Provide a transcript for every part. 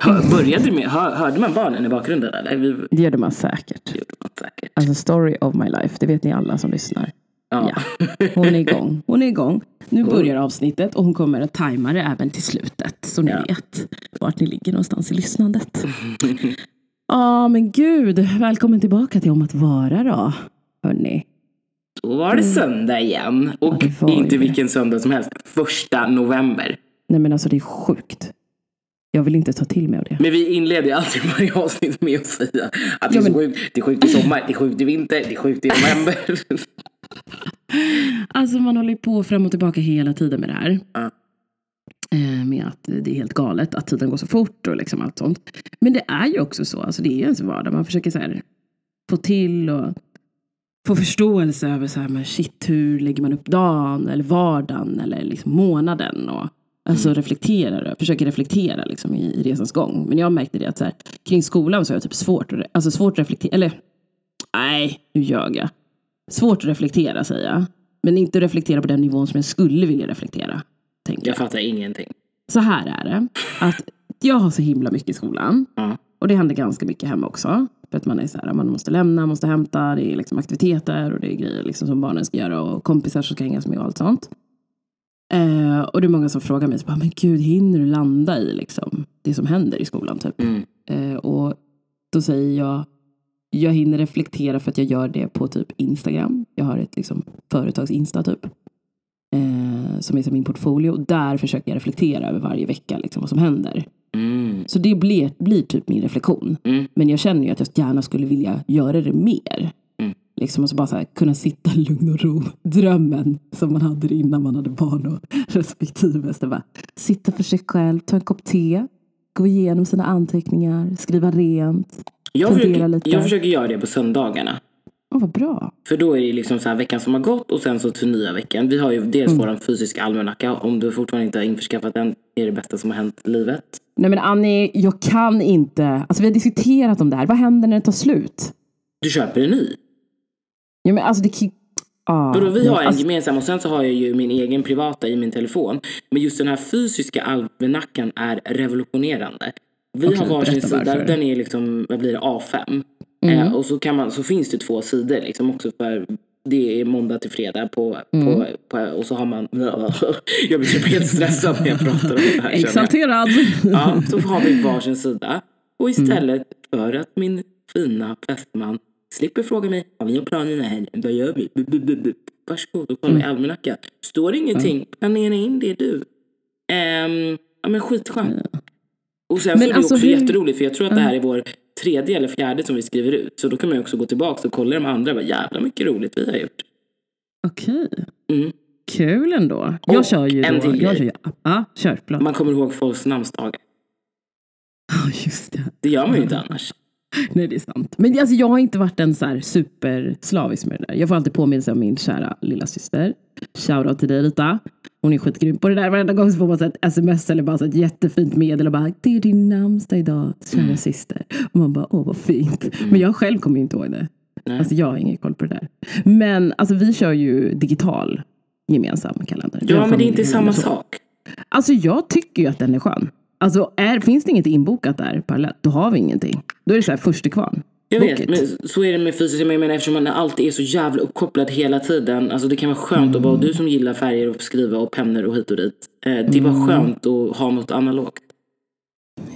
Hör, började med, hör, hörde man barnen i bakgrunden eller? Det gjorde man säkert. det gjorde man säkert. Alltså story of my life, det vet ni alla som lyssnar. Ja. Ja, hon är igång. Hon är igång. Nu börjar avsnittet och hon kommer att tajma det även till slutet. Så ni Ja. vet vart ni ligger någonstans i lyssnandet. Ja, men gud. Välkommen tillbaka till Om att vara då. Hörni. Då var det söndag igen. Och ju inte vilken söndag som helst. Första november. Nej men alltså det är sjukt. Jag vill inte ta till mig av det. Men vi inleder ju alltid varje avsnitt med att säga att det är Ja, så men- sjukt. Det är sjukt i sommar, det är sjukt i vinter, det är sjukt i november. Alltså man håller ju på fram och tillbaka hela tiden med det här. Eh, Med att det är helt galet att tiden går så fort och liksom allt sånt. Men det är ju också så, alltså det är ju ens vardag. Man försöker så här få till och få förståelse över så här, men shit, hur lägger man upp dagen eller vardagen eller liksom månaden. Och, alltså reflektera, försöker reflektera liksom i, i resans gång. Men jag märkte det att så här, kring skolan så har jag typ svårt, att alltså svårt att reflektera, eller nej, nu ljög jag. Svårt att reflektera säger jag. Men inte reflektera på den nivån som jag skulle vilja reflektera. Tänker Jag jag. fattar ingenting. Så här är det. Att jag har så himla mycket i skolan. Ja. Och det händer ganska mycket hemma också. För att man är så här, man måste lämna, måste hämta, det är liksom aktiviteter och det är grejer liksom som barnen ska göra och kompisar som ska hängas med och allt sånt. Eh, och det är många som frågar mig, så bara, men gud, hinner du landa i liksom, det som händer i skolan? Typ. Mm. Eh, och då säger jag, jag hinner reflektera för att jag gör det på typ Instagram. Jag har ett liksom, företags-insta typ. Eh, som är som min portfolio. Där försöker jag reflektera över varje vecka liksom, vad som händer. Mm. Så det blir, blir typ min reflektion. Mm. Men jag känner ju att jag gärna skulle vilja göra det mer. Liksom alltså bara så här, kunna sitta i lugn och ro. Drömmen som man hade innan man hade barn och respektive. Så bara, sitta för sig själv, ta en kopp te, gå igenom sina anteckningar, skriva rent. Jag, försöker, lite. jag försöker göra det på söndagarna. Åh, vad bra. För då är det liksom så veckan som har gått och sen så till nya veckan. Vi har ju dels Mm. vår fysiska almanacka. Om du fortfarande inte har införskaffat den är det bästa som har hänt i livet. Nej men Annie, jag kan inte. Alltså vi har diskuterat om det här. Vad händer när det tar slut? Du köper en ny. Ja, men alltså det kan ah, Vadå, vi har en alltså, gemensam och sen så har jag ju min egen privata i min telefon. Men just den här fysiska almanackan är revolutionerande. Vi Okej, har varsin sida, varför. den är liksom, vad blir det, A5. Mm. Eh, och så, kan man, så finns det två sidor liksom också för det är måndag till fredag på, Mm. på, på, och så har man, jag blir typ helt stressad när jag pratar om det här. Exalterad. Ja, så har vi varsin sida. Och istället för att min fina fästman slipper fråga mig vad vi har planerna här, vad gör vi? Varsågod och kolla i almanackan. Står det ingenting, planera in det du. Ehm, ja men skitskönt. Och sen så Men är det alltså också hur- jätteroligt för jag tror att det här är vår tredje eller fjärde som vi skriver ut. Så då kan man också gå tillbaka och kolla de andra. Vad jävla mycket roligt vi har gjort. Okej. Mm. Kul ändå. Jag Och kör ju en då. till Jag grej. kör ja, kör. Man kommer ihåg folks namnsdagar. Ja, just det. Det gör man ju inte annars. Nej, det är sant. Men alltså, jag har inte varit en så här superslavisk med det där. Jag får alltid påminnelse om min kära lilla syster. Shoutout till dig Rita. Hon är skitgrym på det där. Varenda gång så får man så ett sms eller bara så ett jättefint medel och bara det är din namnsdag idag, kära Mm. syster. Och man bara åh vad fint. Men jag själv kommer ju inte ihåg det. Nej. Alltså jag har ingen koll på det där. Men alltså vi kör ju digital gemensam kalender. Ja, men det är inte samma sak. Alltså jag tycker ju att den är skön. Alltså är, finns det inget inbokat där parallellt, då har vi ingenting. Då är det så här första kvarn. Jag vet, men så är det med fysiskt. Jag menar, eftersom man alltid är så jävla uppkopplad hela tiden. Alltså det kan vara skönt att vara du som gillar färger och skriva och pennor och hit och dit. Eh, det är Mm. bara skönt att ha något analogt.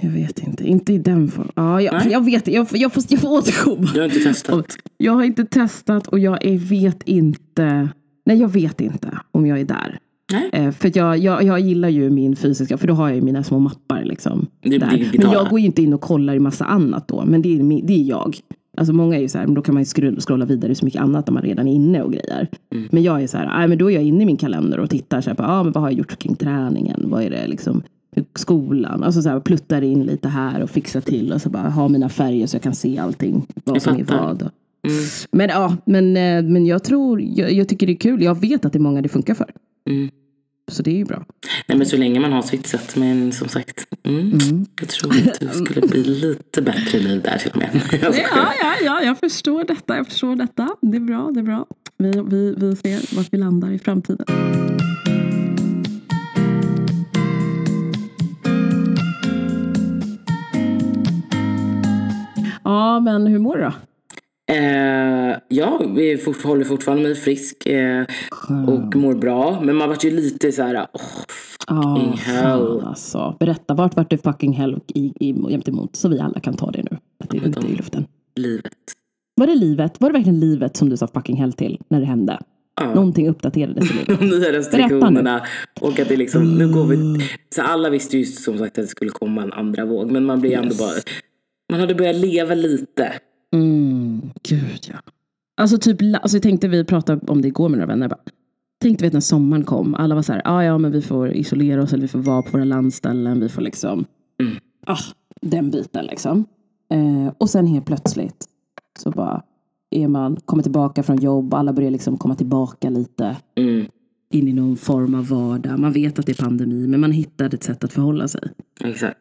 Jag vet inte, inte i den formen. Ja, jag, Nej. jag vet jag, jag, får, jag får återkomma. Du har inte testat? Jag har inte testat och jag är, vet inte. Nej, jag vet inte om jag är där. Nej. Eh, för jag, jag, jag gillar ju min fysiska, för då har jag ju mina små mappar. Liksom, där. Men jag går ju inte in och kollar i massa annat då. Men det är, det är jag. Alltså många är ju så här, men då kan man ju scrolla, vidare så mycket annat när man redan är inne och grejer. Mm. Men jag är så här, men då är jag inne i min kalender och tittar så här på, ah, men vad har jag gjort kring träningen? Vad är det liksom? Skolan, alltså så här, pluttar in lite här och fixar till och så bara ha mina färger så jag kan se allting. Vad Jag som är vad. Mm. Men ja, men, eh, men jag tror, jag, jag tycker det är kul. Jag vet att det är många det funkar för. Mm. Så det är ju bra. Nej, men så länge man har sitt sätt. Men som sagt, mm, mm. jag tror att du skulle bli lite bättre liv där till och med. ja, ja, ja, jag förstår detta. Jag förstår detta. Det är bra, det är bra. Vi, vi, vi ser vart vi landar i framtiden. Ja, men hur mår du då? Eh, ja, vi fort, håller fortfarande mig frisk eh, och mår bra. Men man vart ju lite så här, åh, fucking Ja, hell. alltså. Berätta, vart vart du fucking hell i, i, jämt emot? Så vi alla kan ta det nu. Att det är i luften. Livet. Var det livet? Var det verkligen livet som du sa fucking hell till när det hände? Ja. Någonting uppdaterades i livet. De nya restriktionerna. Och att det liksom, nu går vi... Så alla visste ju som sagt att det skulle komma en andra våg. Men man blir ändå Yes. bara... Man hade börjat leva lite. Mm, gud ja. Alltså typ, alltså jag tänkte vi pratade om det igår med några vänner. Bara, tänkte vet när sommaren kom. Alla var så här, ah, ja men vi får isolera oss eller vi får vara på våra landställen. Vi får liksom, Mm. ah, den biten liksom. Eh, och sen helt plötsligt så bara är man, kommer tillbaka från jobb. Alla börjar liksom komma tillbaka lite Mm, in i någon form av vardag. Man vet att det är pandemi men man hittade ett sätt att förhålla sig. exakt.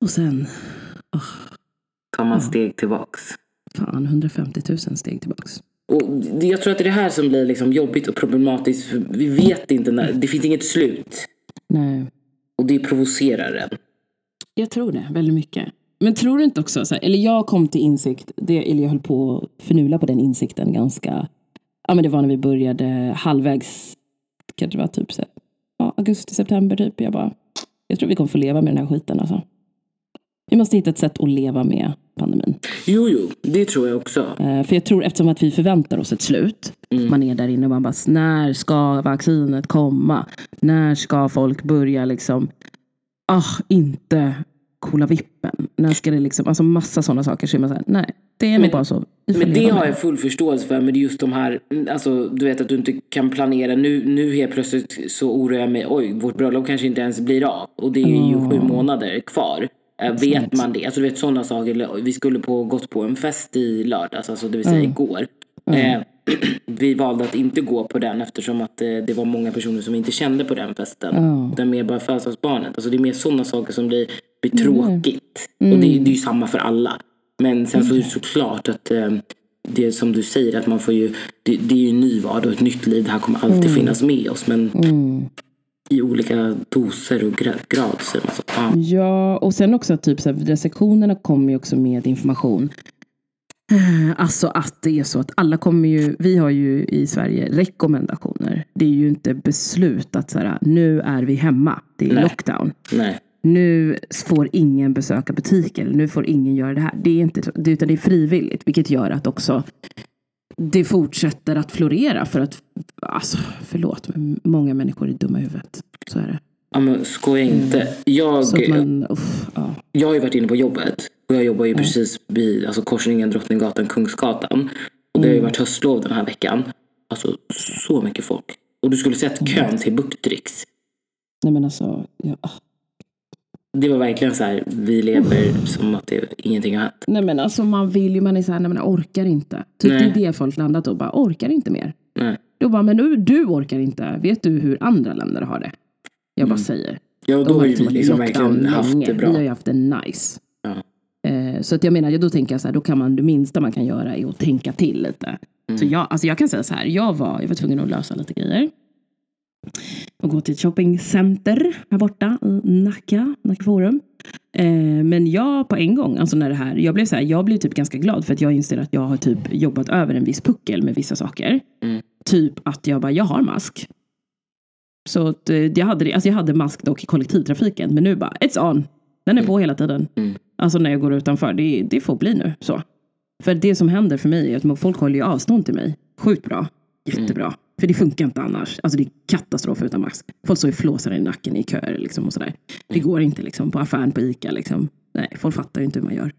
Och sen, Tar man steg tillbaks. Fan 150 000 steg tillbaks. Och jag tror att det är det här som blir liksom jobbigt och problematiskt. För vi vet inte när... Det finns inget slut. Nej. Och det provocerar en. Jag tror det, väldigt mycket. Men tror du inte också, så här, eller jag kom till insikt, det, eller jag höll på att förnula på den insikten ganska, ja men det var när vi började halvvägs, kanske det var typ så här, ja, augusti, september typ. Jag bara, jag tror vi kommer få leva med den här skiten alltså. Vi måste hitta ett sätt att leva med pandemin. Jo, jo. Det tror jag också. Eh, för jag tror eftersom att vi förväntar oss ett slut, man är där inne och man bara, när ska vaccinet komma? När ska folk börja liksom, ah, inte kolla vippen? När ska det liksom, alltså massa sådana saker. Så är man så här, nej, det är nog bara så. Men det har jag full förståelse för. Men det är just de här, alltså du vet att du inte kan planera. Nu, nu helt plötsligt så oroar jag mig. Oj, vårt bröllop kanske inte ens blir av. Och det är ju sju månader kvar. Eh, vet man det? Alltså du vet sådana saker. Vi skulle på, gått på en fest i lördags, alltså det vill säga igår. Eh, vi valde att inte gå på den eftersom att eh, det var många personer som inte kände på den festen. Den mer bara födelsedagsbarnet. Alltså det är mer sådana saker som blir, blir tråkigt. Och det, är- det är ju samma för alla. Men sen så är det såklart att eh, det som du säger att man får ju, det, det är ju en ny vardag och ett nytt liv. Det här kommer alltid finnas med oss. Men i olika doser och gra- grad säger man så. Ja. Ja, och sen också att typ så här, restriktionerna kommer ju också med information. Eh, Alltså att det är så att alla kommer ju, vi har ju i Sverige rekommendationer. Det är ju inte beslut att så här, nu är vi hemma, det är Nej. lockdown. Nej. Nu får ingen besöka butiker, nu får ingen göra det här. Det är inte det, utan det är frivilligt, vilket gör att också det fortsätter att florera för att, alltså förlåt, men många människor är dumma i huvudet. Så är det. Ja, men skoja inte. Jag, Så att man, uff, ja. jag har ju varit inne på jobbet. Och jag jobbar ju precis vid alltså, korsningen Drottninggatan, Kungsgatan. Och det har ju varit höstlov den här veckan. Alltså så mycket folk. Och du skulle sett kön till Buktrix. Nej men alltså, ja. Det var verkligen så här, vi lever som att det, ingenting har hänt. Nej men alltså man vill ju, man är så här, nej men jag orkar inte. Typ Nej. det är det folk landat och bara orkar inte mer. Nej. Då bara, men nu, du orkar inte. Vet du hur andra länder har det? Jag bara säger. Ja, och då har ju vi liksom verkligen haft länge. det Vi har bra. ju haft det nice. Ja. Eh, så att jag menar, då tänker jag så här, då kan man, det minsta man kan göra är att tänka till lite. Så jag, alltså jag kan säga så här, jag var, jag var tvungen att lösa lite grejer. Och gå till ett shoppingcenter här borta i Nacka, Nacka Forum. Eh, men jag på en gång, alltså när det här, jag blev så här, jag blev typ ganska glad för att jag inser att jag har typ jobbat över en viss puckel med vissa saker. Mm. Typ att jag bara, jag har mask. Så att, eh, jag, hade, alltså jag hade mask dock i kollektivtrafiken, men nu bara, it's on. Den är på hela tiden. Mm. Alltså när jag går utanför, det, det får bli nu. så. För det som händer för mig är att folk håller ju avstånd till mig. Sjukt bra. Jättebra. För det funkar inte annars. Alltså det är katastrof utan mask. Folk står ju flåsar i nacken i köer liksom och sådär. Det går inte liksom på affären på Ica liksom. Nej, folk fattar ju inte hur man gör.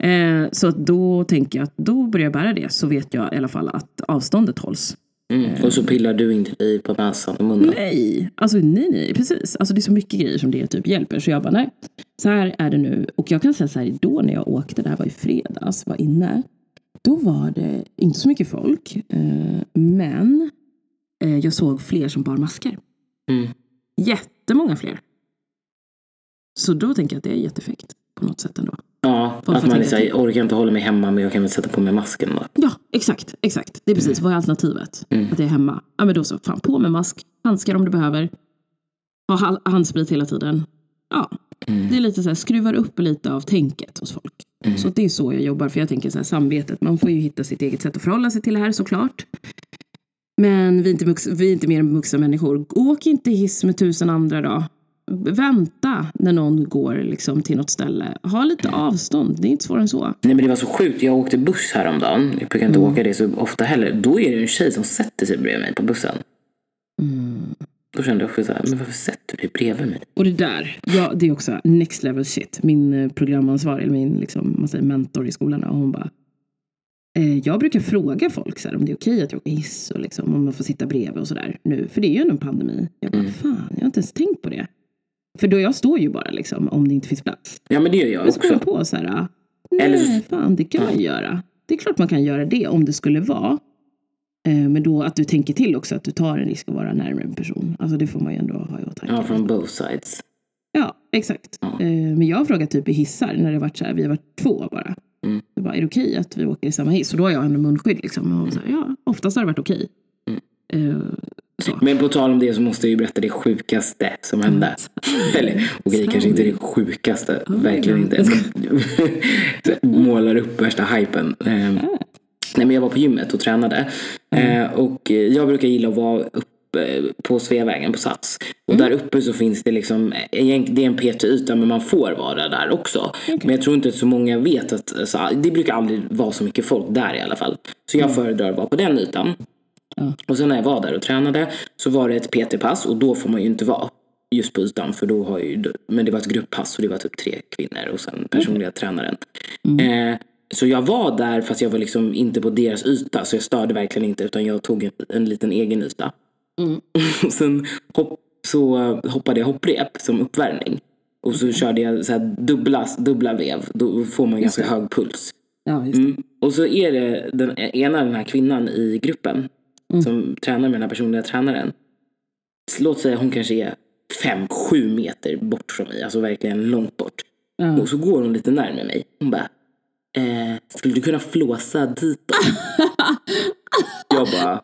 Eh, så då tänker jag att då börjar jag bära det så vet jag i alla fall att avståndet hålls. Mm. Och så pillar du inte dig på näsan och munnen. Nej, alltså nej, nej, precis. Alltså det är så mycket grejer som det typ hjälper. Så jag bara, nej, så här är det nu. Och jag kan säga så här, då när jag åkte, det här var i fredags, var inne. Då var det inte så mycket folk, eh, men eh, jag såg fler som bar masker. Mm. Jättemånga fler. Så då tänker jag att det är jätteeffekt på något sätt ändå. Ja, Folk att man jag orkar inte hålla mig hemma men jag kan väl sätta på mig masken då. Ja, exakt, exakt. Det är precis, vad är alternativet? Att jag är hemma. Ja men då så, fan på med mask, handskar om du behöver. Ha handsprit hela tiden. Ja, det är lite så här, skruvar upp lite av tänket hos folk. Så det är så jag jobbar. För jag tänker så här, samvetet, man får ju hitta sitt eget sätt att förhålla sig till det här såklart. Men vi är inte, vi är inte mer än vuxna människor. Åk inte hiss med tusen andra då. Vänta när någon går liksom till något ställe. Ha lite avstånd, det är inte svårare än så. Nej men det var så sjukt. Jag åkte buss häromdagen. Jag brukar inte åka det så ofta heller. Då är det en tjej som sätter sig bredvid mig på bussen. Då kände jag också så här, men varför sätter du dig bredvid mig? Och det där, ja, det är också next level shit. Min eh, programansvarig, eller min liksom, man säger mentor i skolan, och hon bara jag brukar fråga folk så här, om det är okej att jag åker hiss och liksom, om man får sitta bredvid och sådär nu. För det är ju ändå en pandemi. Jag bara, fan, jag har inte ens tänkt på det. För då jag står ju bara liksom, om det inte finns plats. Ja men det gör jag Men så kom också. jag på så här, nej Eller fan det kan man göra. Det är klart man kan göra det om det skulle vara. Eh, men då att du tänker till också att du tar en risk att vara närmare en person. Alltså det får man ju ändå ha i åtanke. Ja, från both sides. Ja, exakt. Ja. Eh, Men jag har frågat typ i hissar när det varit så här, vi har varit två bara. Mm. Det bara, är det okej att vi åker i samma hiss? Och då har jag ändå munskydd liksom. Och så här, ja, oftast har det varit okej. Mm. Eh, så. Men på tal om det så måste jag ju berätta det sjukaste som hände. Eller okej, kanske inte det sjukaste. Verkligen inte. Målar upp värsta hypen. Eh, Nej, men jag var på gymmet och tränade. Eh, och jag brukar gilla att vara uppe på Sveavägen på Sats. Och där uppe så finns det liksom, eh, det är en PT-yta men man får vara där också. Men jag tror inte att så många vet att, alltså, det brukar aldrig vara så mycket folk där i alla fall. Så jag föredrar att vara på den ytan. Ja. Och sen när jag var där och tränade så var det ett PT-pass och då får man ju inte vara just på ytan för då har ju, men det var ett grupppass och det var typ tre kvinnor och sen personliga tränaren. Eh, så jag var där fast jag var liksom inte på deras yta så jag störde verkligen inte utan jag tog en, en liten egen yta. Och sen hopp, så hoppade jag hopprep som uppvärmning. Och så körde jag så här dubbla, dubbla vev. Då får man ganska hög puls. Ja, just. Mm. Och så är det den ena den här kvinnan i gruppen som tränar med den här personliga tränaren. Låt säga hon kanske är fem, sju meter bort från mig. Alltså verkligen långt bort. Ja. Och så går hon lite närmare mig. Hon bara, eh, skulle du kunna flåsa ditåt? jag bara,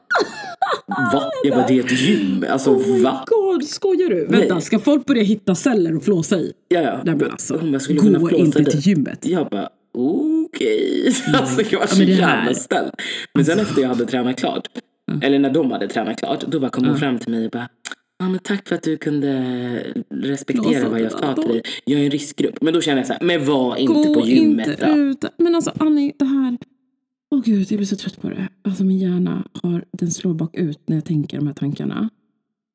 va? Jag bara, det är ett gym. Alltså va? God, skojar du? Vänta, ska folk börja hitta celler och flåsa i? Ja, ja. Nej men alltså, Hon bara, skulle du kunna gå flåsa inte dit? till gymmet. Jag bara okej. Alltså jag var så men det jävla snäll. Men sen efter jag hade tränat klart, eller när de hade tränat klart, då bara kom hon fram till mig och bara Ja men tack för att du kunde respektera Blåsa vad jag sa till dig. Jag är en riskgrupp. Men då kände jag så här, men var inte Gå på gymmet inte då. ut. Men alltså Annie, det här. Åh gud, jag blir så trött på det. Alltså min hjärna har, den slår bakut när jag tänker de här tankarna.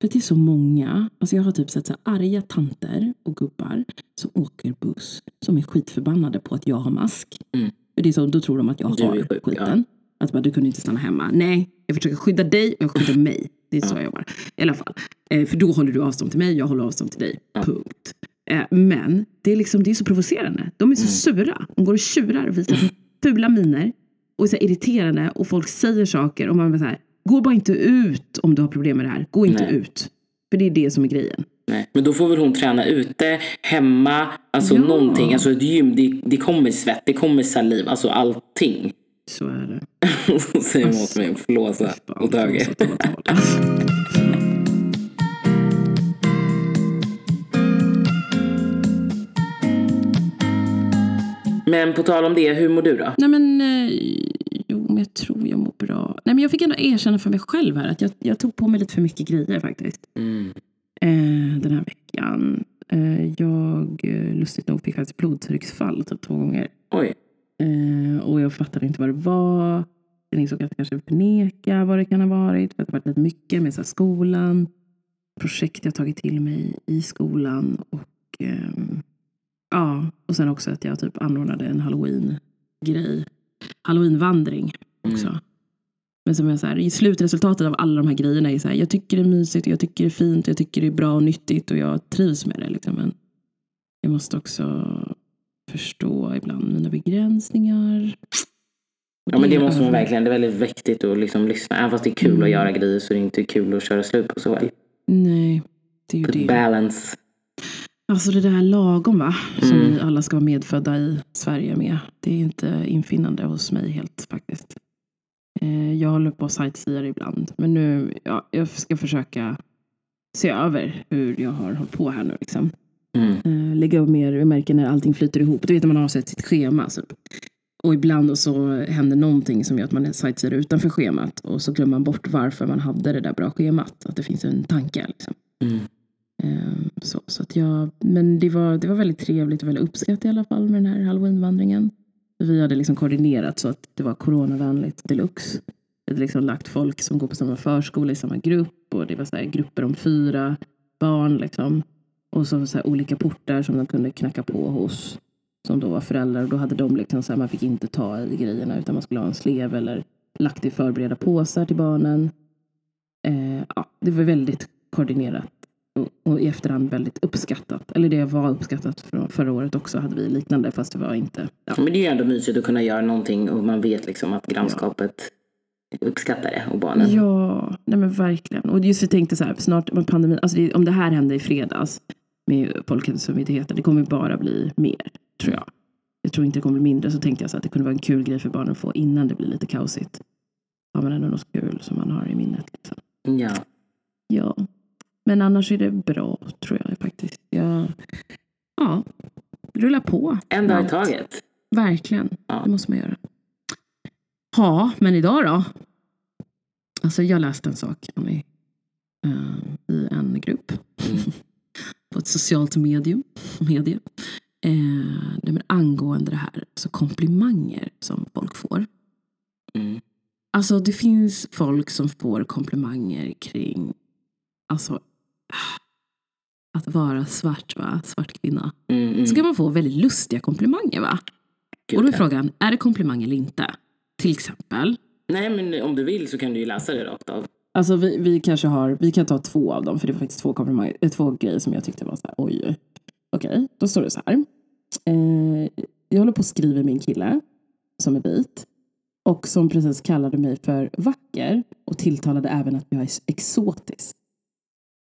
För det är så många, alltså jag har typ sett så här arga tanter och gubbar som åker buss som är skitförbannade på att jag har mask. Mm. För det är så, då tror de att jag Du har sjuk, skiten. Att bara, du kunde inte stanna hemma. Nej, jag försöker skydda dig och jag skyddar mig. Det är så jag jobbar. I alla fall. Eh, för då håller du avstånd till mig, jag håller avstånd till dig. Punkt. Eh, men det är, liksom, det är så provocerande. De är så sura. De går och tjurar och visar fula miner. Och är så irriterande och folk säger saker och man bara så här, gå bara inte ut om du har problem med det här. Gå inte Nej. ut. För det är det som är grejen. Nej. Men då får väl hon träna ute, hemma, alltså Ja. någonting. Alltså ett gym, det, det kommer svett, det kommer saliv, alltså allting. Så är det. Så säger hon åt mig att flåsa åt höger. Men på tal om det, hur mår du då? Nej men, eh, jo men jag tror jag mår bra. Nej men jag fick ändå erkänna för mig själv här att jag, jag tog på mig lite för mycket grejer faktiskt. Mm. Eh, den här veckan. Eh, jag, eh, lustigt nog, fick faktiskt blodtrycksfall typ två gånger. Oj. Eh, och jag fattade inte vad det var. Jag insåg att jag kanske förneka vad det kan ha varit. För att det har varit lite mycket med så skolan. Projekt jag tagit till mig i skolan. Och ehm, ja, och sen också att jag typ anordnade en halloween-grej. Halloweenvandring också. Men som är så här, i slutresultatet av alla de här grejerna är så här, jag tycker det är mysigt, jag tycker det är fint, jag tycker det är bra och nyttigt och jag trivs med det. Liksom. Men jag måste också förstå ibland mina begränsningar. Och Ja men det måste man verkligen. Det är väldigt viktigt att liksom lyssna. Även fast det är kul att göra grejer så är det inte kul att köra slut på sig själv. Nej, det är ju Put det. balance. Alltså det där lagom va? Som Mm. vi alla ska vara medfödda i Sverige med. Det är inte infinnande hos mig helt faktiskt. Eh, Jag håller på och sightseear ibland. Men nu, ja, jag ska försöka se över hur jag har hållit på här nu liksom. Mm. Eh, lägga upp mer, jag märker när allting flyter ihop. Du vet när man har sett sitt schema. Så. Och ibland så händer någonting som gör att man sightseer utanför schemat. Och så glömmer man bort varför man hade det där bra schemat. Att det finns en tanke. Liksom. Mm. Ehm, Så, så att jag, men det var, det var väldigt trevligt och väldigt uppskattat i alla fall med den här halloweenvandringen. Vi hade liksom koordinerat så att det var coronavänligt deluxe. Vi hade liksom lagt folk som går på samma förskola i samma grupp och det var så grupper om fyra barn liksom. Och så, så här olika portar som de kunde knacka på hos. Som då var föräldrar och då hade de liksom så här, man fick inte ta i grejerna utan man skulle ha en slev eller lagt i förberedda påsar till barnen. Eh, ja, det var väldigt koordinerat och, och i efterhand väldigt uppskattat. Eller det var uppskattat från förra året också hade vi liknande fast det var inte. Ja. Men det är ju ändå mysigt att kunna göra någonting och man vet liksom att grannskapet uppskattar det och barnen. Ja, nej men verkligen. Och just jag tänkte så här, snart med pandemin, alltså det, om det här händer i fredags med Folkhälsomyndigheten, det kommer bara bli mer, tror jag. Jag tror inte det kommer bli mindre, så tänkte jag så att det kunde vara en kul grej för barnen att få innan det blir lite kaosigt. Har man ändå något kul som man har i minnet. Liksom. Ja. Ja, men annars är det bra, tror jag faktiskt. Jag, ja, rulla på. En dag i taget. Verkligen, Ja. det måste man göra. Ja, men idag då? Alltså jag läste en sak Annie, eh, i en grupp socialt medium, medie. Eh, angående det här, alltså komplimanger som folk får. Mm. Alltså det finns folk som får komplimanger kring alltså, att vara svart, va? svart kvinna. Mm, mm. Så kan man få väldigt lustiga komplimanger va? Gud, Och då är frågan, är det komplimang eller inte? Till exempel. Nej men om du vill så kan du ju läsa det rakt av. Alltså vi, vi kanske har, vi kan ta två av dem för det var faktiskt två komplimanger, eh, två grejer som jag tyckte var så här, oj. Okej, Okej, då står det så här. Eh, jag håller på att skriva min kille som är vit och som precis kallade mig för vacker och tilltalade även att jag är exotisk.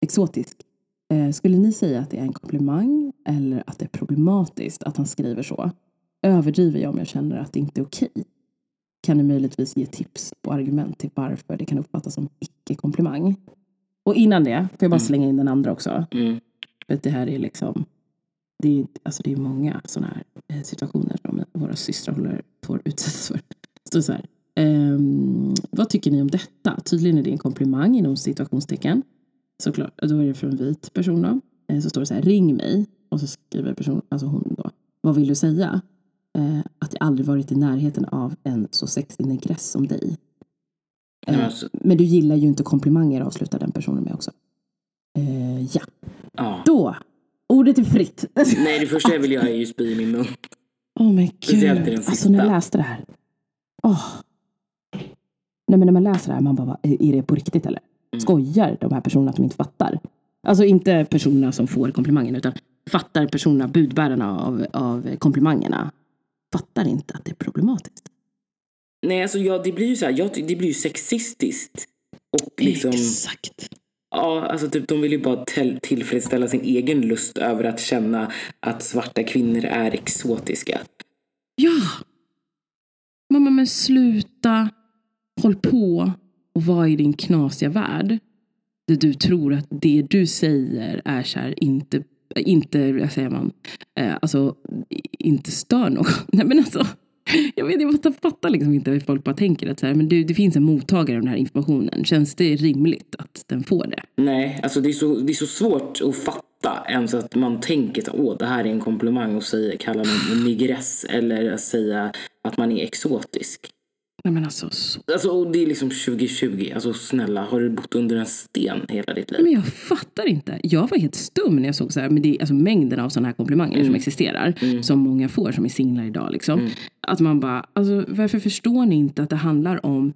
Exotisk. Eh, skulle ni säga att det är en komplimang eller att det är problematiskt att han skriver så? Överdriver jag om jag känner att det inte är okej? Kan ni möjligtvis ge tips och argument till varför det kan uppfattas som icke-komplimang? Och innan det, får jag bara Mm. slänga in den andra också. Mm. För att det här är liksom, det är, alltså det är många sådana här eh, situationer som våra systrar håller, får utsättas för. Så, så här, ehm, vad tycker ni om detta? Tydligen är det en komplimang inom situationstecken. Såklart, då är det från en vit person då. Eh, Så står det så här, ring mig. Och så skriver person, alltså hon då, vad vill du säga? Eh, att jag aldrig varit i närheten av en så sexig negress som dig. Eh, Ja, alltså, Men du gillar ju inte komplimanger, avslutar den personen med också. Eh, ja, ja. då. Ordet är fritt. Nej det första jag vill göra är ju spy i min mun. Oh my Speciellt i gud. Alltså när jag läste det här. Åh. Nej men när man läser det här, man bara, är det på riktigt eller? Mm. Skojar de här personerna att de inte fattar? Alltså inte personerna som får komplimangen, utan fattar personerna, budbärarna av, av komplimangerna, fattar inte att det är problematiskt. Nej alltså ja, det blir ju så här, ty- det blir ju sexistiskt. Och liksom, Exakt. ja alltså typ de vill ju bara till, tillfredsställa sin egen lust över att känna att svarta kvinnor är exotiska. Ja! Mamma, men sluta. Håll på och var i din knasiga värld. Där du tror att det du säger är så här, inte, inte, vad säger man, eh, alltså inte stör någon. Nej men alltså, jag vet, jag fattar, liksom inte hur folk bara tänker att så här, men det, det finns en mottagare av den här informationen. Känns det rimligt att den får det? Nej, alltså det är så, det är så svårt att fatta ens att man tänker att åh, det här är en komplimang och säga, kalla någon en negress eller att säga att man är exotisk. Nej men alltså, så. Alltså och det är liksom 2020, alltså snälla, har du bott under en sten hela ditt liv? Men jag fattar inte. Jag var helt stum när jag såg så här, men det är alltså mängden av sådana här komplimanger som existerar. Som många får som är singlar idag. Liksom. Att man bara, alltså, varför förstår ni inte att det handlar om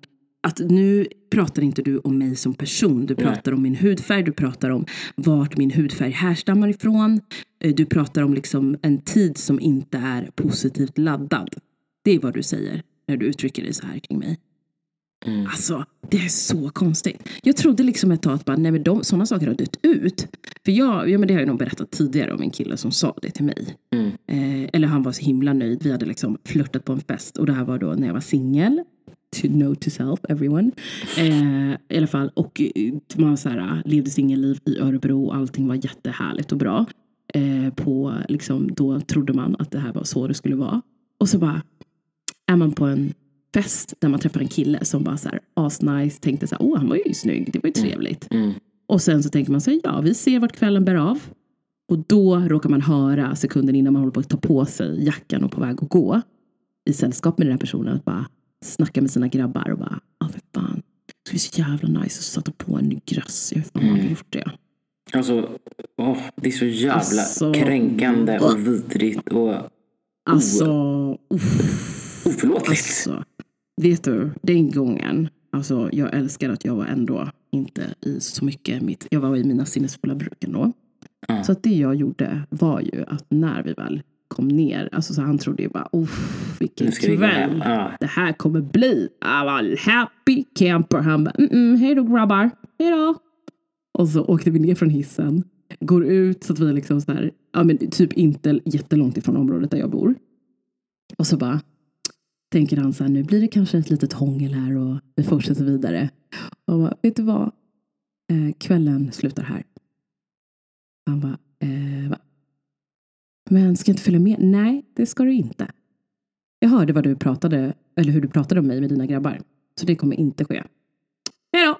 att nu pratar inte du om mig som person. Du pratar om min hudfärg, du pratar om vart min hudfärg härstammar ifrån. Eh, Du pratar om liksom en tid som inte är positivt laddad. Det är vad du säger när du uttrycker dig så här kring mig. Alltså, det är så konstigt. Jag trodde liksom ett tag att bara, nej men de, sådana saker har dött ut. För jag, ja men det har jag nog berättat tidigare om en kille som sa det till mig. Mm. Eh, eller han var så himla nöjd. Vi hade liksom flörtat på en fest. Och det här var då när jag var singel. To know to self, everyone. Eh, I alla fall. Och eh, man så här, levde singelliv i Örebro. och Allting var jättehärligt och bra. Eh, på, liksom, då trodde man att det här var så det skulle vara. Och så bara är man på en fest där man träffar en kille som bara så här asnice, tänkte så här, åh han var ju snygg, det var ju trevligt. Mm. Och sen så tänker man sig, ja vi ser vart kvällen bär av. Och då råkar man höra sekunden innan man håller på att ta på sig jackan och på väg att gå i sällskap med den här personen att bara snacka med sina grabbar och bara, ja för fan, det är så jävla nice att sätta på en ny grass. Jag vet inte om man har gjort det. Alltså, åh, det är så jävla Alltså, kränkande och vidrigt och Alltså, uff. Oförlåtligt. Alltså, vet du, den gången, alltså jag älskar att jag var ändå inte i så mycket mitt, jag var i mina sinnesfulla bruk ändå. Ja. Så att det jag gjorde var ju att när vi väl kom ner, alltså så han trodde ju bara, uff, vilken kväll Ja. det här kommer bli. I var happy camper. Han bara, mm -mm, hej då grabbar, hej då. Och så åkte vi ner från hissen, går ut så att vi liksom så här, ja men typ inte jättelångt ifrån området där jag bor. Och så bara tänker han så här, nu blir det kanske ett litet hångel här och vi fortsätter vidare. Och bara, vet du vad? Eh, kvällen slutar här. Han bara, eh, va? Men ska jag inte följa med? Nej, det ska du inte. Jag hörde vad du pratade, eller hur du pratade om mig med dina grabbar. Så det kommer inte ske. Hej då!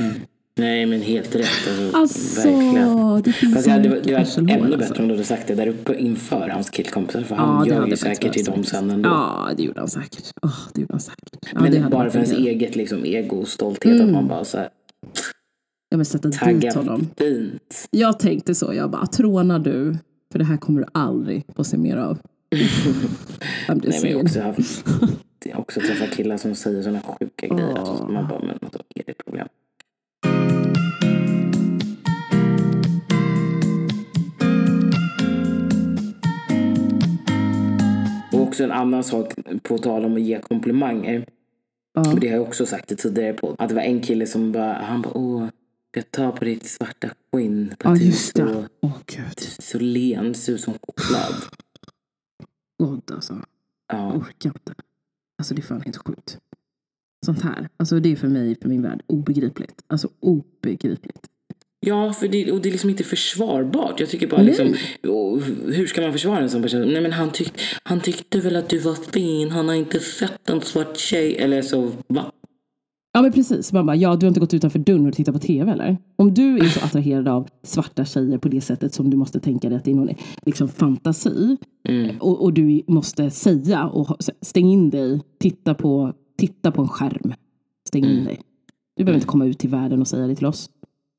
Mm. Nej, men helt rätt. Alltså, Alltså, verkligen. det finns Fast det inget det hade varit ännu alltså. bättre om du hade sagt det där uppe inför hans killkompisar. För Ja, han gör ju säkert till dem sen ändå. Ja, det gjorde han säkert. Åh, det gjorde han säkert. Ja, men hade bara för ens eget liksom, ego och stolthet. Mm. Att man bara så här, Ja, men sätta dit honom. fint. Jag tänkte så, jag bara, trånar du, för det här kommer du aldrig få se mer av. Nej, men jag har också, haft, jag har också träffat killar som säger sådana sjuka grejer. Alltså, man bara, men vad är det problem? Också en annan sak, på tal om att ge komplimanger. Och det har jag också sagt i tidigare på. Att det var en kille som bara, han bara, åh, jag tar på ditt svarta skinn. På Ja, just det. så, Åh gud. så len, ser ut som choklad. God alltså. Jag Ja. orkar inte. Alltså det är fan helt sjukt. Sånt här. Alltså det är för mig, för min värld, obegripligt. Alltså obegripligt. Ja, för det, och det är liksom inte försvarbart. Jag tycker bara Nej. liksom, hur ska man försvara en sån person? Nej men han, tyck, han tyckte väl att du var fin, han har inte sett en svart tjej. Eller så, va? Ja men precis. Man bara, ja du har inte gått utanför dörren och tittat på tv eller? Om du är så attraherad av svarta tjejer på det sättet som du måste tänka dig att det är någon liksom, fantasi. Mm. Och, och du måste säga och stäng in dig, titta på, titta på en skärm. Stäng Mm. in dig. Du behöver inte komma ut till världen och säga det till oss.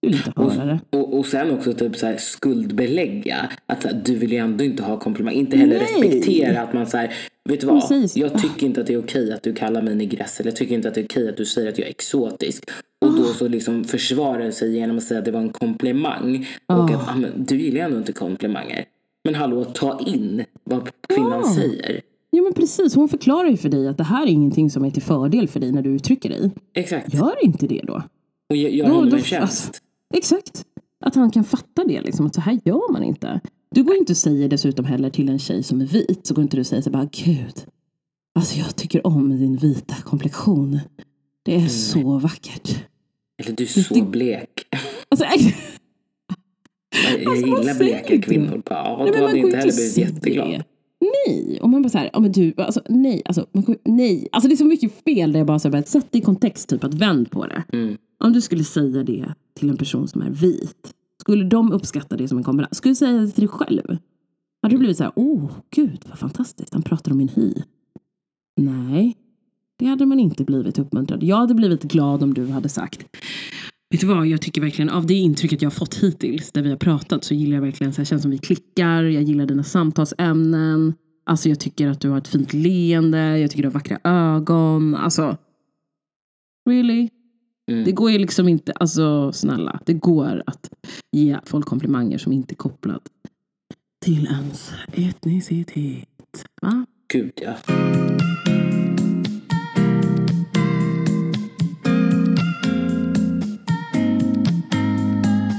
Vill inte höra det. Och, och sen också typ så här skuldbelägga. Att här, du vill ju ändå inte ha komplimang. Inte heller Nej. respektera att man så här, vet du vad? Precis. Jag tycker inte att det är okej att du kallar mig negress. Eller jag tycker inte att det är okej att du säger att jag är exotisk. Och då så liksom försvarar sig genom att säga att det var en komplimang. Och att ah, men, du gillar ju ändå inte komplimanger. Men hallå, ta in vad kvinnan Ja. säger. Ja men precis, hon förklarar ju för dig att det här är ingenting som är till fördel för dig när du uttrycker dig. Exakt. Gör inte det då. Och gör gör då- en tjänst. Exakt. Att han kan fatta det, liksom, att så här gör man inte. Du går inte och säger dessutom heller till en tjej som är vit, så går inte du och säger så bara gud, alltså jag tycker om din vita komplexion. Det är så vackert. Eller du är så blek. Alltså, Jag, jag Alltså, gillar bleka kvinnor. Bara, ja, då hade inte heller blivit jätteglad. Nej, och man bara så här, ja men du, alltså nej, alltså, man nej. Alltså det är så mycket fel där jag bara så här, sätt det i kontext, typ att vänd på det. Mm. Om du skulle säga det till en person som är vit, skulle de uppskatta det som en kombination? Skulle du säga det till dig själv? Hade du blivit så här, åh gud vad fantastiskt, han pratar om min hy. Nej, det hade man inte blivit uppmuntrad. Jag hade blivit glad om du hade sagt, Vet du vad, jag tycker verkligen av det intrycket jag har fått hittills där vi har pratat så gillar jag verkligen så här, känns som vi klickar, jag gillar dina samtalsämnen. Alltså jag tycker att du har ett fint leende, jag tycker du har vackra ögon. Alltså, really? Mm. Det går ju liksom inte, alltså snälla, det går att ge folk komplimanger som inte är kopplad till ens etnicitet. Va? Gud ja.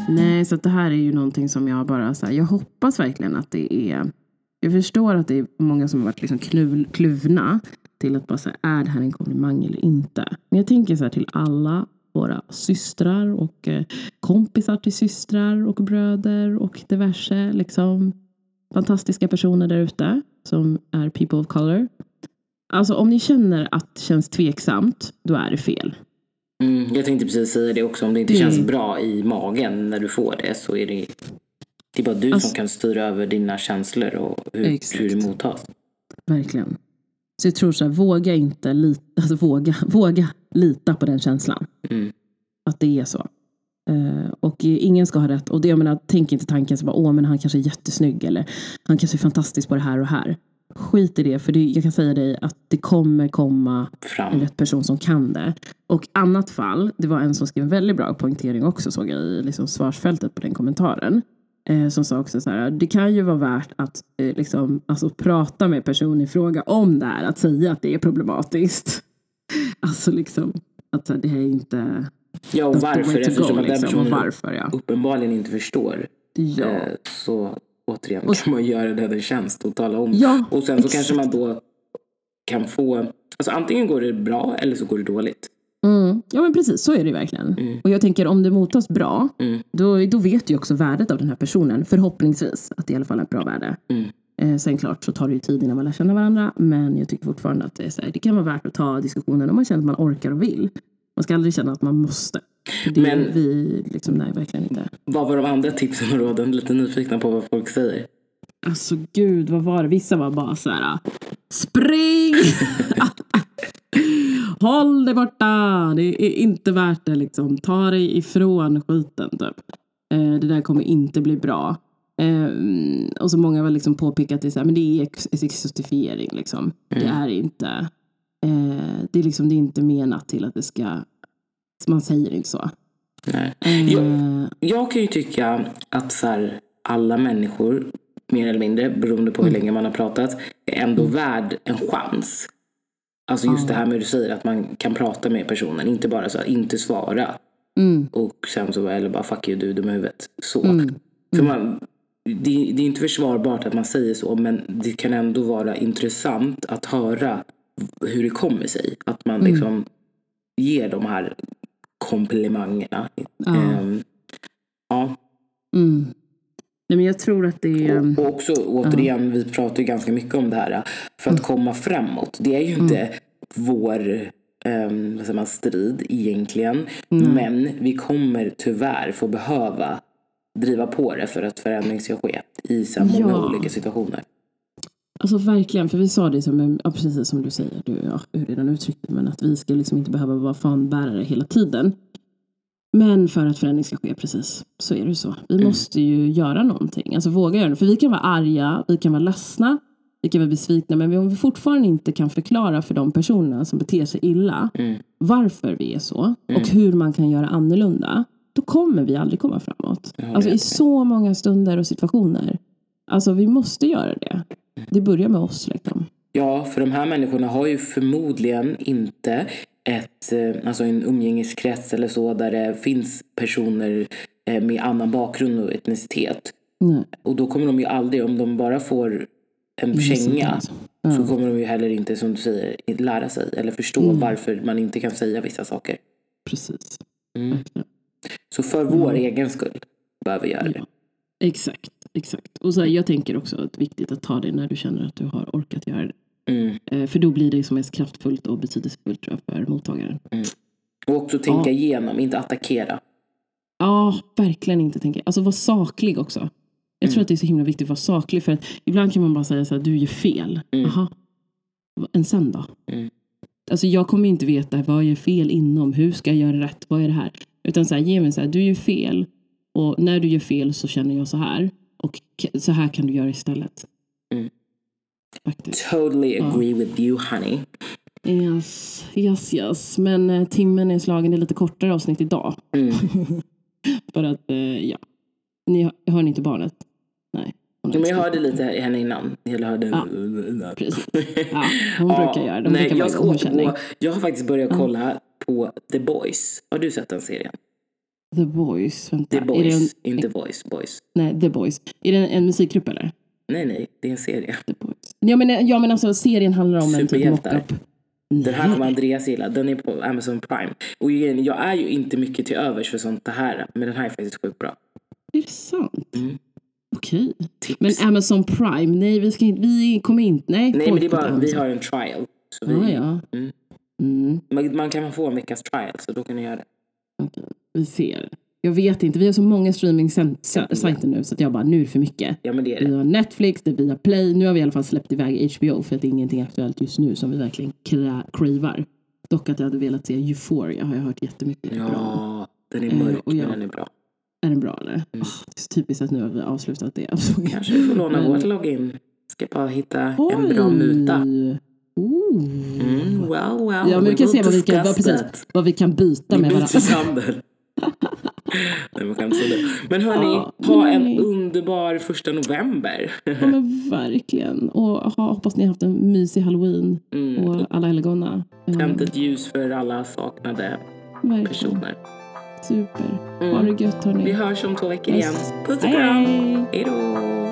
Nej, så det här är ju någonting som jag bara så här, jag hoppas verkligen att det är, jag förstår att det är många som har varit liksom knuv, kluvna till att bara säga, är det här en komplimang eller inte? Men jag tänker så här till alla våra systrar och eh, kompisar till systrar och bröder och diverse liksom, fantastiska personer där ute som är people of color. Alltså om ni känner att det känns tveksamt, då är det fel. Mm, jag tänkte precis säga det också. Om det inte Det- känns bra i magen när du får det så är det, det är bara du Alltså- som kan styra över dina känslor och hur, Exakt. hur det mottas. Verkligen. Så jag tror så här, våga inte lita, alltså våga, våga lita på den känslan. Mm. Att det är så. Eh, och ingen ska ha rätt. Och det, jag menar, tänk inte tanken så bara, åh men han kanske är jättesnygg eller han kanske är fantastisk på det här och här. Skit i det, för det, jag kan säga dig att det kommer komma en Fram. rätt person som kan det. Och annat fall, det var en som skrev en väldigt bra poängtering också såg jag i liksom svarsfältet på den kommentaren. Eh, som sa också så här, det kan ju vara värt att eh, liksom, alltså, prata med personen i fråga om det här, att säga att det är problematiskt. Alltså liksom, att så här, det här är inte Ja, och varför? Eftersom go, att den liksom. Personen varför ja. uppenbarligen inte förstår. Ja. Eh, så återigen Och- kan man göra det en tjänst och tala om. Ja, och sen så exakt. kanske man då kan få, alltså antingen går det bra eller så går det dåligt. Mm. Ja men precis, så är det ju verkligen. Mm. Och jag tänker om det mottas bra, Mm. då, då vet du också värdet av den här personen. Förhoppningsvis att det i alla fall är ett bra värde. Mm. Eh, sen klart så tar det ju tid innan man lär känna varandra. Men jag tycker fortfarande att det, är så här, det kan vara värt att ta diskussionen om man känner att man orkar och vill. Man ska aldrig känna att man måste. Det Men- vi liksom, nej verkligen inte. Vad var de andra tipsen och råden? Lite nyfikna på vad folk säger. Alltså gud, vad var det? Vissa var bara så här. Spring! Håll dig borta! Det är inte värt det liksom. Ta dig ifrån skiten typ. Eh, det där kommer inte bli bra. Eh, och så många har liksom påpekat det så här, men det är ex- exotifiering liksom. Det är inte. Eh, det är liksom det är inte menat till att det ska. Man säger inte så. Nej. Eh, Jag, jag kan ju tycka att så här, alla människor, mer eller mindre, beroende på hur Mm. länge man har pratat, är ändå värd en chans. Alltså just det här med du säger att man kan prata med personen, inte bara så inte svara. mm, Och sen så, eller bara fuck you, du är dum i huvudet. Så. mm, För man, det, det är inte försvarbart att man säger så, men det kan ändå vara intressant att höra hur det kommer sig. Att man Mm. liksom ger de här komplimangerna. Ja. Ehm, ja. mm. Nej, men jag tror att det är... Och också återigen, vi pratar ju ganska mycket om det här. För Mm. att komma framåt. Det är ju inte vår um, vad säger man, strid egentligen. Men vi kommer tyvärr få behöva driva på det för att förändring ska ske i så många Ja. olika situationer. Alltså verkligen, för vi sa det som, ja, precis som du säger, du ja, du redan uttryckte men att vi ska liksom inte behöva vara fanbärare hela tiden. Men för att förändring ska ske, precis, så är det så. Vi måste ju göra någonting, alltså våga göra det. För vi kan vara arga, vi kan vara ledsna, vi kan vara besvikna, men om vi fortfarande inte kan förklara för de personerna som beter sig illa Mm. varför vi är så och hur man kan göra annorlunda, då kommer vi aldrig komma framåt. Ja, Alltså det i så många stunder och situationer. Alltså vi måste göra det. Det börjar med oss liksom. Ja, för de här människorna har ju förmodligen inte ett, eh, alltså en umgängeskrets eller så där det finns personer eh, med annan bakgrund och etnicitet. Nej. Och då kommer de ju aldrig, om de bara får en känga, Ja. så kommer de ju heller inte, som du säger, lära sig eller förstå Mm. varför man inte kan säga vissa saker. Precis. Mm. Så för vår egen skull behöver vi göra det. Exakt. Exakt. Och så här, jag tänker också att det är viktigt att ta det när du känner att du har orkat göra det. Mm. Eh, för då blir det som mest kraftfullt och betydelsefullt tror jag, för mottagaren. Och också tänka Ja. igenom, inte attackera. Ja, verkligen inte tänka. Alltså var saklig också. Jag tror att det är så himla viktigt att vara saklig. För att ibland kan man bara säga så här, du gör fel. Mm. Aha. En sen då? Mm. Alltså jag kommer inte veta vad jag gör fel inom. Hur ska jag göra rätt? Vad är det här? Utan så här, ge mig så här, du gör fel. Och när du gör fel så känner jag så här. Och så här kan du göra istället. Mm. Faktiskt. Totally agree with you honey. Yes, yes, yes. Men eh, timmen är slagen. Det är lite kortare avsnitt idag. Mm. För att, eh, ja. Ni hör, hör ni inte barnet? Nej. Ja, men jag hörde lite henne innan. Jag hörde... Ja, precis. Ja, hon brukar göra det. Nej, jag ska återgå. Jag har faktiskt börjat kolla på The Boys. Har du sett den serien? The Boys. Vänta. The det Boys, en, inte Voice. Boys. nej, The Boys. Är det en, en musikgrupp eller? Nej, nej, det är en serie. The Boys. Ja men, ja, men alltså serien handlar om en typ mock-up. Den här kommer Andreas gilla. Den är på Amazon Prime. Och igen, jag är ju inte mycket till övers för sånt här. Men den här är faktiskt sjukt bra. Är det sant? Mm. Okej. Tips. Men Amazon Prime, nej vi, ska inte, vi kommer inte... Nej, Nej, men det är bara, vi har en trial. Så vi, Ah, ja. Mm. Mm, man, man kan få en veckas trial, så då kan ni göra det. Okej. Vi ser. Jag vet inte, vi har så många streaming-sajter nu så att jag bara, nu är det för mycket. Ja, men det är Vi det. har Netflix, det är via Play. Nu har vi i alla fall släppt iväg HBO för att det är ingenting aktuellt just nu som vi verkligen cravar. Dock att jag hade velat se Euphoria har jag hört jättemycket bra. Ja, den är Eh, mörk, och jag- men den är bra. Är den bra eller? Ah, det är så typiskt att nu har vi avslutat det. Kanske vi får låna Men- vårt login. Ska bara hitta en bra muta. Ooh. Mm, well, well. Ja, men vi kan se vad vi kan, vad, precis, vad vi kan byta med varandra. Nej, men. Men hörni, Ja, ha en men- underbar första november. Ja, men verkligen. Och ha, hoppas ni har haft en mysig halloween Mm. och alla helgona. Eh, Tänt ett ljus för alla saknade verkligen. personer. Super. Mm. Ha det gött hörni. Vi hörs om två veckor igen. Puss och kram. Hej då.